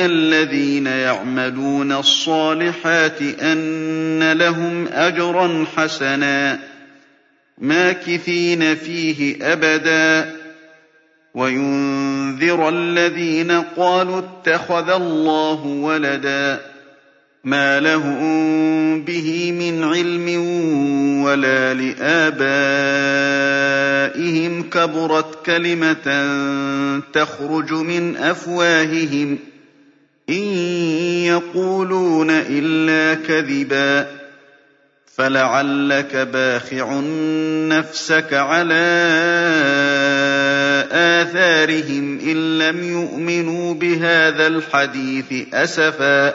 الَّذِينَ يَعْمَلُونَ الصَّالِحَاتِ أَنَّ لَهُمْ أَجْرًا حَسَنًا مَّاكِثِينَ فِيهِ أَبَدًا. وَيُنذِرَ الَّذِينَ قَالُوا اتَّخَذَ اللَّهُ وَلَدًا. مَّا لَهُم بِهِ مِنْ عِلْمٍ وَلَا لِآبَائِهِمْ ۚ كَبُرَتْ كَلِمَةً تَخْرُجُ مِنْ أَفْوَاهِهِمْ ۚ إِن يَقُولُونَ إِلَّا كَذِبًا ۚ فَلَعَلَّكَ بَاخِعٌ نَّفْسَكَ عَلَىٰ آثَارِهِمْ إِن لَّمْ يُؤْمِنُوا بِهَٰذَا الْحَدِيثِ أَسَفًا ۚ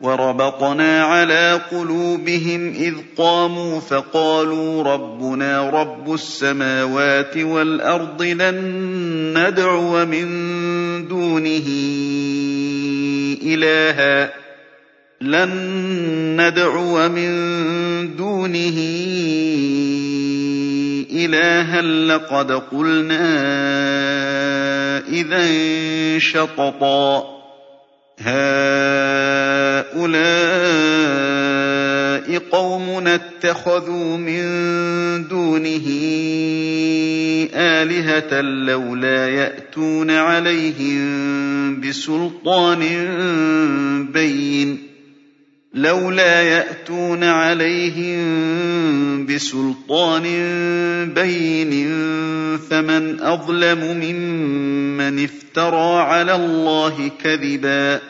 وَرَبَطْنَا عَلَىٰ قُلُوبِهِمْ إِذْ قَامُوا فَقَالُوا رَبُّنَا رَبُّ السَّمَاوَاتِ وَالْأَرْضِ لَن نَّدْعُوَ مِن دُونِهِ إِلَٰهًا لَّن نَّدْعُوَ مِن دُونِهِ إِلَٰهًا لَّقَدْ قُلْنَا إِذًا شَطَطًا هَٰؤُلَاءِ قَوْمُنَا اتَّخَذُوا مِن دُونِهِ آلِهَةً لَّوْلَا يَأْتُونَ عَلَيْهِم بِسُلْطَانٍ بَيِّنٍ. لولا يأتون عليهم بسلطان بين. فمن أظلم ممن افترى على الله كذبا.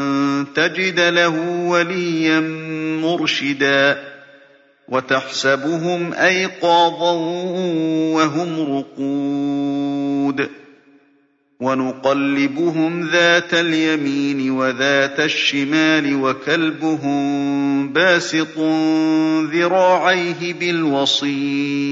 تَجِدَ لَهُ وَلِيًّا مُّرْشِدًا وَتَحْسَبُهُمْ أَيْقَاظًا وَهُمْ رُقُودٌ ۚ وَنُقَلِّبُهُمْ ذَاتَ الْيَمِينِ وَذَاتَ الشِّمَالِ وَكَلْبُهُم بَاسِطٌ ذِرَاعَيْهِ بِالْوَصِيدِ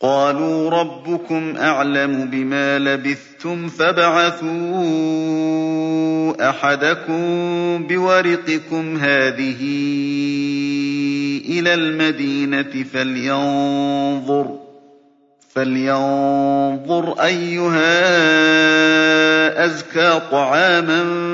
قَالُوا رَبُّكُمْ أَعْلَمُ بِمَا لَبِثْتُمْ فَابْعَثُوا أَحَدَكُم بِوَرِقِكُمْ هَٰذِهِ إِلَى الْمَدِينَةِ فَلْيَنظُرْ أَيُّهَا أَزْكَىٰ طَعَامًا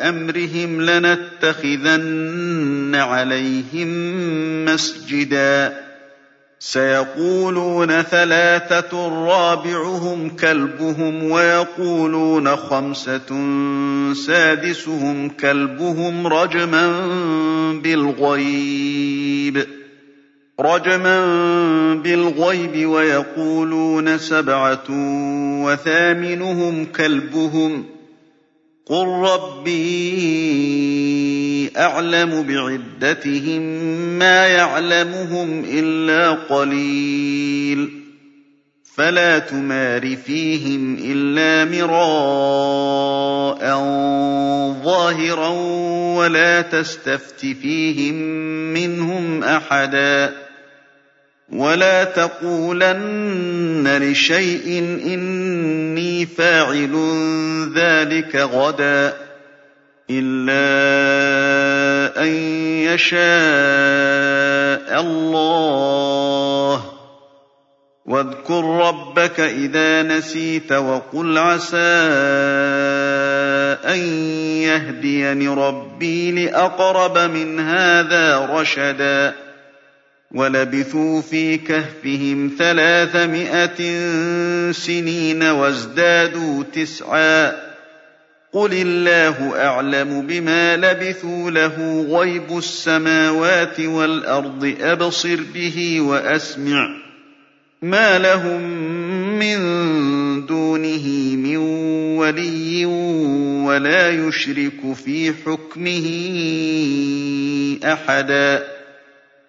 أَمْرِهِمْ لَنَتَّخِذَنَّ عَلَيْهِم مَّسْجِدًا ۖ. سَيَقُولُونَ ثَلَاثَةٌ رَّابِعُهُمْ كَلْبُهُمْ وَيَقُولُونَ خَمْسَةٌ سَادِسُهُمْ كَلْبُهُمْ رَجْمًا بِالْغَيْبِ. وَيَقُولُونَ سَبْعَةٌ وَثَامِنُهُمْ كَلْبُهُمْ ۚ قُل رَّبِّي أَعْلَمُ بِعِدَّتِهِم مَّا يَعْلَمُهُمْ إِلَّا قَلِيلٌ فَلَا تُمَارِ فِيهِمْ إِلَّا مِرَاءً ظَاهِرًا وَلَا تَسْتَفْتِ فِيهِم مِّنْهُمْ أَحَدًا وَلَا تَقُولَنَّ لِشَيْءٍ إِنِّي فَاعِلٌ ذَٰلِكَ غَدًا إِلَّا أَن يَشَاءَ اللَّهُ ۚ. وَاذْكُر رَّبَّكَ إِذَا نَسِيتَ وَقُلْ عَسَىٰ أَن يَهْدِيَنِ رَبِّي لِأَقْرَبَ مِنْ هَٰذَا رَشَدًا. وَلَبِثُوا فِي كَهْفِهِمْ ثَلَاثَمِائَةٍ سِنِينَ وَازْدَادُوا تِسْعًا ۚ. قُلِ اللَّهُ أَعْلَمُ بِمَا لَبِثُوا ۖ لَهُ غَيْبُ السَّمَاوَاتِ وَالْأَرْضِ ۖ أَبْصِرْ بِهِ وَأَسْمِعْ ۚ. مَا لَهُم مِّن دُونِهِ مِن وَلِيٍّ وَلَا يُشْرِكُ فِي حُكْمِهِ أَحَدًا.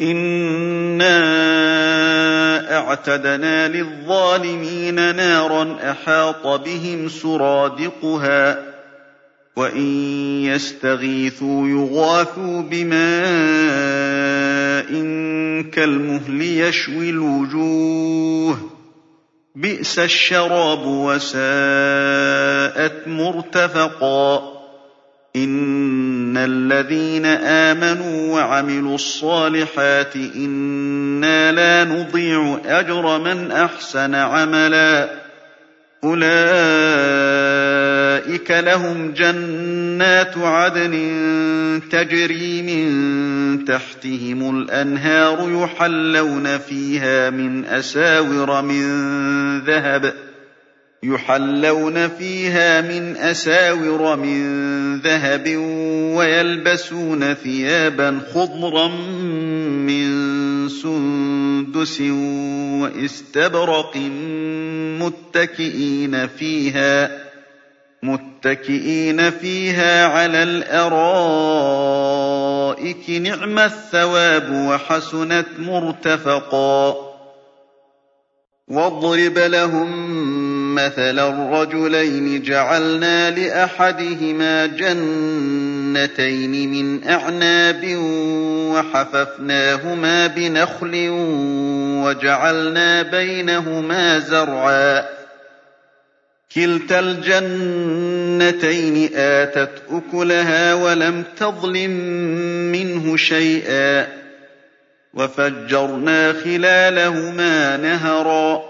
إِنَّا أَعْتَدْنَا لِلظَّالِمِينَ نَارًا أَحَاطَ بِهِمْ سُرَادِقُهَا ۚ وَإِن يَسْتَغِيثُوا يُغَاثُوا بِمَاءٍ كَالْمُهْلِ يَشْوِي الْوُجُوهَ ۚ بِئْسَ الشَّرَابُ وَسَاءَتْ مُرْتَفَقًا إِنَّ الَّذِينَ آمَنُوا وَعَمِلُوا الصَّالِحَاتِ إِنَّا لَا نُضِيعُ أَجْرَ مَنْ أَحْسَنَ عَمَلًا أُولَٰئِكَ لَهُمْ جَنَّاتُ عَدْنٍ تَجْرِي مِن تَحْتِهِمُ الْأَنْهَارُ يُحَلَّوْنَ فِيهَا مِنْ أَسَاوِرَ مِن ذَهَبٍ يحلون فيها من أساور من ذهب ويلبسون ثيابا خضرا من سندس واستبرق متكئين فيها متكئين فيها على الأرائك نعم الثواب وحسنت مرتفقا. واضرب لهم مَثَلًا رَّجُلَيْنِ جَعَلْنَا لِأَحَدِهِمَا جَنَّتَيْنِ مِنْ أَعْنَابٍ وَحَفَفْنَاهُمَا بِنَخْلٍ وَجَعَلْنَا بَيْنَهُمَا زَرْعًا. كِلْتَا الْجَنَّتَيْنِ آتَتْ أُكُلَهَا وَلَمْ تَظْلِم مِّنْهُ شَيْئًا. وَفَجَّرْنَا خِلَالَهُمَا نَهَرًا.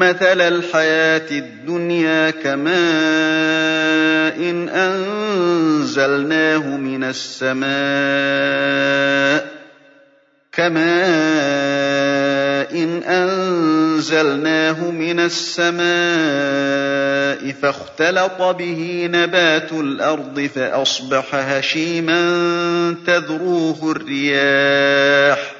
مَّثَلَ الْحَيَاةِ الدُّنْيَا كَمَاءٍ أَنزَلْنَاهُ مِنَ السَّمَاءِ كَمَاءٍ أَنزَلْنَاهُ مِنَ السَّمَاءِ فَاخْتَلَطَ بِهِ نَبَاتُ الْأَرْضِ فَأَصْبَحَ هَشِيمًا تَذْرُوهُ الرِّيَاحُ ۗ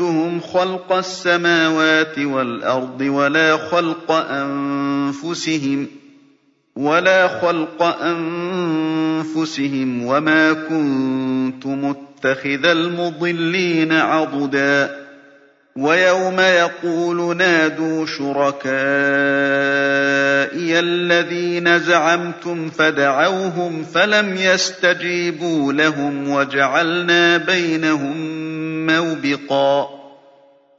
أَشْهَدتُّهُمْ خَلْقَ السَّمَاوَاتِ وَالْأَرْضِ وَلَا خَلْقَ أَنفُسِهِمْ ولا خلق أنفسهم وما كنت متخذ المضلين عضدا وَيَوْمَ يَقُولُ نَادُوا شُرَكَائِيَ الَّذِينَ زَعَمْتُمْ فَدَعَوْهُمْ فَلَمْ يَسْتَجِيبُوا لَهُمْ وَجَعَلْنَا بَيْنَهُم مَّوْبِقًا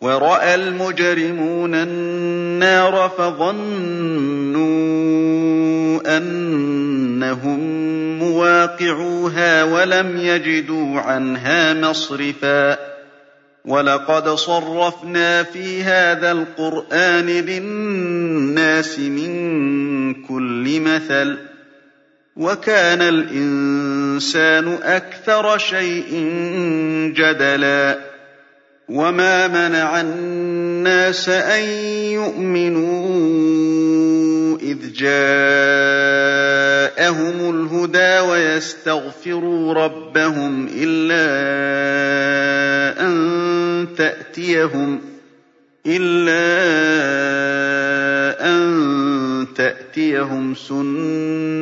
وَرَأَى الْمُجْرِمُونَ النَّارَ فَظَنُّوا أَنَّهُم مُّوَاقِعُوهَا وَلَمْ يَجِدُوا عَنْهَا مَصْرِفًا وَلَقَدْ صَرَّفْنَا فِي هَٰذَا الْقُرْآنِ لِلنَّاسِ مِن كُلِّ مَثَلٍ ۚ وَكَانَ الْإِنسَانُ أَكْثَرَ شَيْءٍ جَدَلًا وَمَا مَنَعَ النَّاسَ أَن يُؤْمِنُوا إِذْ جَاءَهُمُ الْهُدَىٰ وَيَسْتَغْفِرُوا رَبَّهُمْ إِلَّا أَن تَأْتِيَهُمْ إِلَّا أَن تَأْتِيَهُمْ سُنَّةُ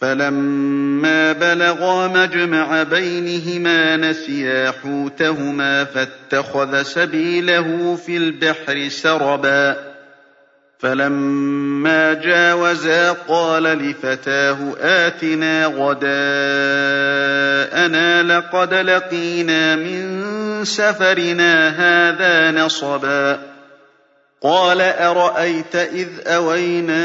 فَلَمَّا بَلَغَا مَجْمَعَ بَيْنِهِمَا نَسِيَا حُوتَهُمَا فَاتَّخَذَ سَبِيلَهُ فِي الْبَحْرِ سَرَبًا. فَلَمَّا جَاوَزَا قَالَ لِفَتَاهُ آتِنَا غَدَاءَنَا لَقَدْ لَقِينَا مِن سَفَرِنَا هَٰذَا نَصَبًا. قَالَ أَرَأَيْتَ إِذْ أَوَيْنَا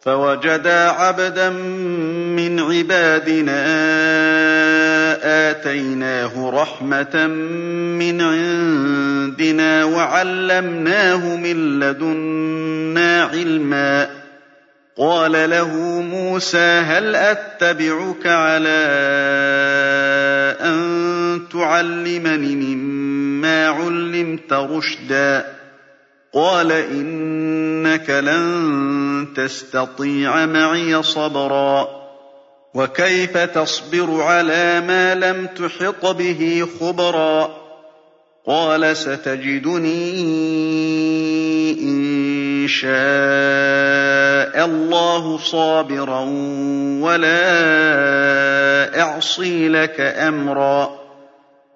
فَوَجَدَا عَبْدًا مِّنْ عِبَادِنَا آتَيْنَاهُ رَحْمَةً مِّنْ عِندِنَا وَعَلَّمْنَاهُ مِن لَّدُنَّا عِلْمًا. قَالَ لَهُ مُوسَىٰ هَلْ أَتَّبِعُكَ عَلَىٰ أَن تُعَلِّمَنِ مِمَّا عُلِّمْتَ رُشْدًا؟ قَالَ إِنَّكَ لَن تَسْتَطِيعَ مَعِيَ صَبْرًا. وَكَيْفَ تَصْبِرُ عَلَىٰ مَا لَمْ تُحِطْ بِهِ خُبْرًا؟ قَالَ سَتَجِدُنِي إِن شَاءَ اللَّهُ صَابِرًا وَلَا أَعْصِي لَكَ أَمْرًا.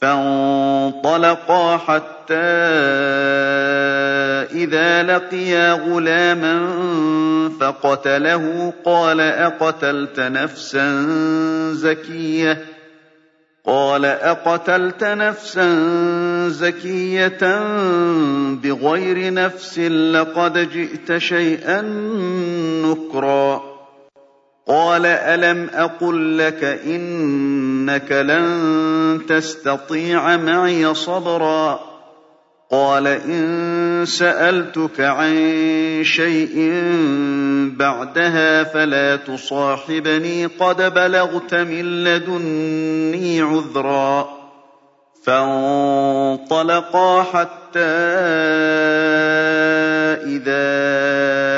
فَانطَلَقَا حَتَّىٰ إِذَا لَقِيَا غُلَامًا فَقَتَلَهُ قَالَ أَقَتَلْتَ نَفْسًا زَكِيَّةً قال أقتلت نفسا زكية بغير نفس لقد جئت شيئا نكرا قال ألم أقل لك إنك لن تستطيع معي صبرا. قال إن سألتك عن شيء بعدها فلا تصاحبني. قد بلغت من لدني عذرا. فانطلقا حتى إذا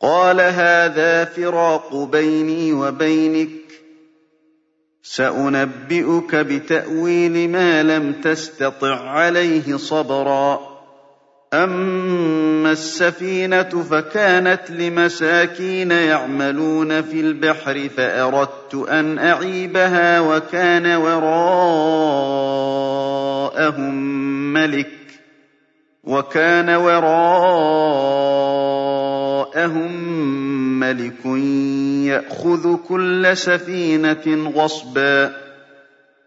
قال هذا فراق بيني وبينك. سأنبئك بتأويل ما لم تستطع عليه صبرا. أما السفينة فكانت لمساكين يعملون في البحر فأردت أن أعيبها وكان وراءهم ملك. وكان وراءهم مَلِكٌ يَأْخُذُ كُلَّ سَفِينَةٍ غَصْبًا ۖ.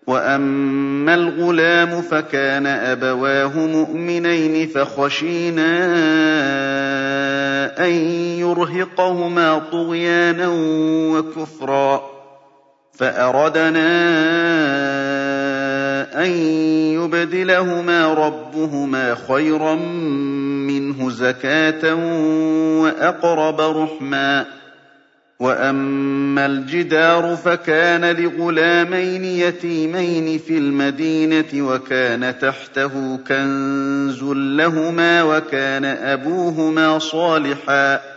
وَأَمَّا الْغُلَامُ فَكَانَ أَبَوَاهُ مُؤْمِنَيْنِ فَخَشِينَا أَن يُرْهِقَهُمَا طُغْيَانًا وَكُفْرًا. فَأَرَدْنَا أَن يُبْدِلَهُمَا رَبُّهُمَا خَيْرًا مِّنْهُ زَكَاةً وَأَقْرَبَ رُحْمًا وَأَمَّا الْجِدَارُ فَكَانَ لِغُلَامَيْنِ يَتِيمَيْنِ فِي الْمَدِينَةِ وَكَانَ تَحْتَهُ كَنزٌ لَّهُمَا وَكَانَ أَبُوهُمَا صَالِحًا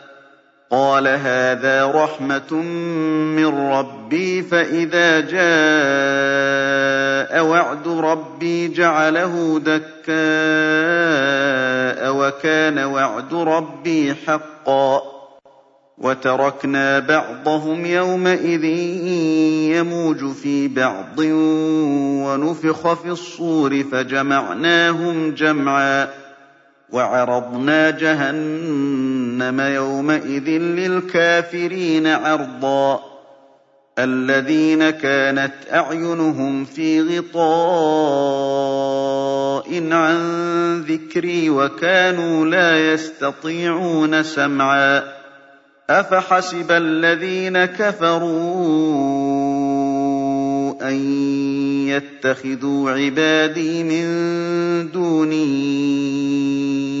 قَالَ هَٰذَا رَحْمَةٌ مِّن رَّبِّي فَإِذَا جَاءَ وَعْدُ رَبِّي جَعَلَهُ دَكَّاءَ وَكَانَ وَعْدُ رَبِّي حَقًّا. وَتَرَكْنَا بَعْضَهُمْ يَوْمَئِذٍ يَمُوجُ فِي بَعْضٍ وَنُفِخَ فِي الصُّورِ فَجَمَعْنَاهُمْ جَمْعًا وَعَرَضْنَا جَهَنَّمَ يَوْمَئِذٍ لِّلْكَافِرِينَ عَرْضًا. الَّذِينَ كَانَتْ أَعْيُنُهُمْ فِي غِطَاءٍ عَن ذِكْرِي وَكَانُوا لَا يَسْتَطِيعُونَ سَمْعًا. أَفَحَسِبَ الَّذِينَ كَفَرُوا أَن يَتَّخِذُوا عِبَادِي مِن دُونِي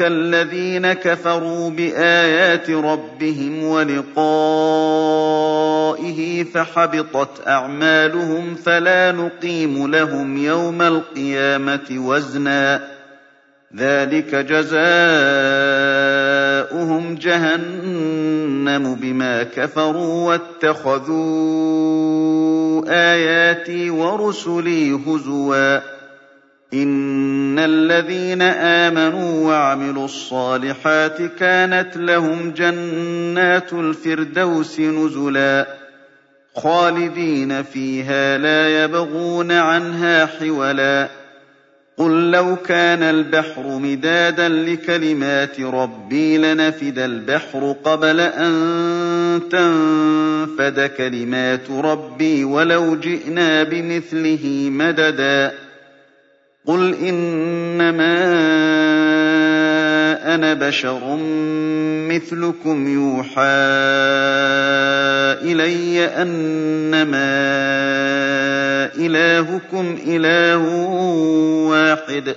أُولَٰئِكَ الَّذِينَ كَفَرُوا بِآيَاتِ رَبِّهِمْ وَلِقَائِهِ فَحَبِطَتْ أَعْمَالُهُمْ فَلَا نُقِيمُ لَهُمْ يَوْمَ الْقِيَامَةِ وَزْنًا ۚ ذَٰلِكَ جَزَاؤُهُمْ جَهَنَّمُ بِمَا كَفَرُوا وَاتَّخَذُوا آيَاتِي وَرُسُلِي هُزُوًا إِنَّ الَّذِينَ آمَنُوا وَعَمِلُوا الصَّالِحَاتِ كَانَتْ لَهُمْ جَنَّاتُ الْفِرْدَوْسِ نُزُلًا خَالِدِينَ فِيهَا لَا يَبْغُونَ عَنْهَا حِوَلًا قُل لَّوْ كَانَ الْبَحْرُ مِدَادًا لِّكَلِمَاتِ رَبِّي لَنَفِدَ الْبَحْرُ قَبْلَ أَن تَنفَدَ كَلِمَاتُ رَبِّي وَلَوْ جِئْنَا بِمِثْلِهِ مَدَدًا قُلْ إِنَّمَا أَنَا بَشَرٌ مِّثْلُكُمْ يُوحَىٰ إِلَيَّ أَنَّمَا إِلَٰهُكُمْ إِلَٰهٌ وَاحِدٌ ۖ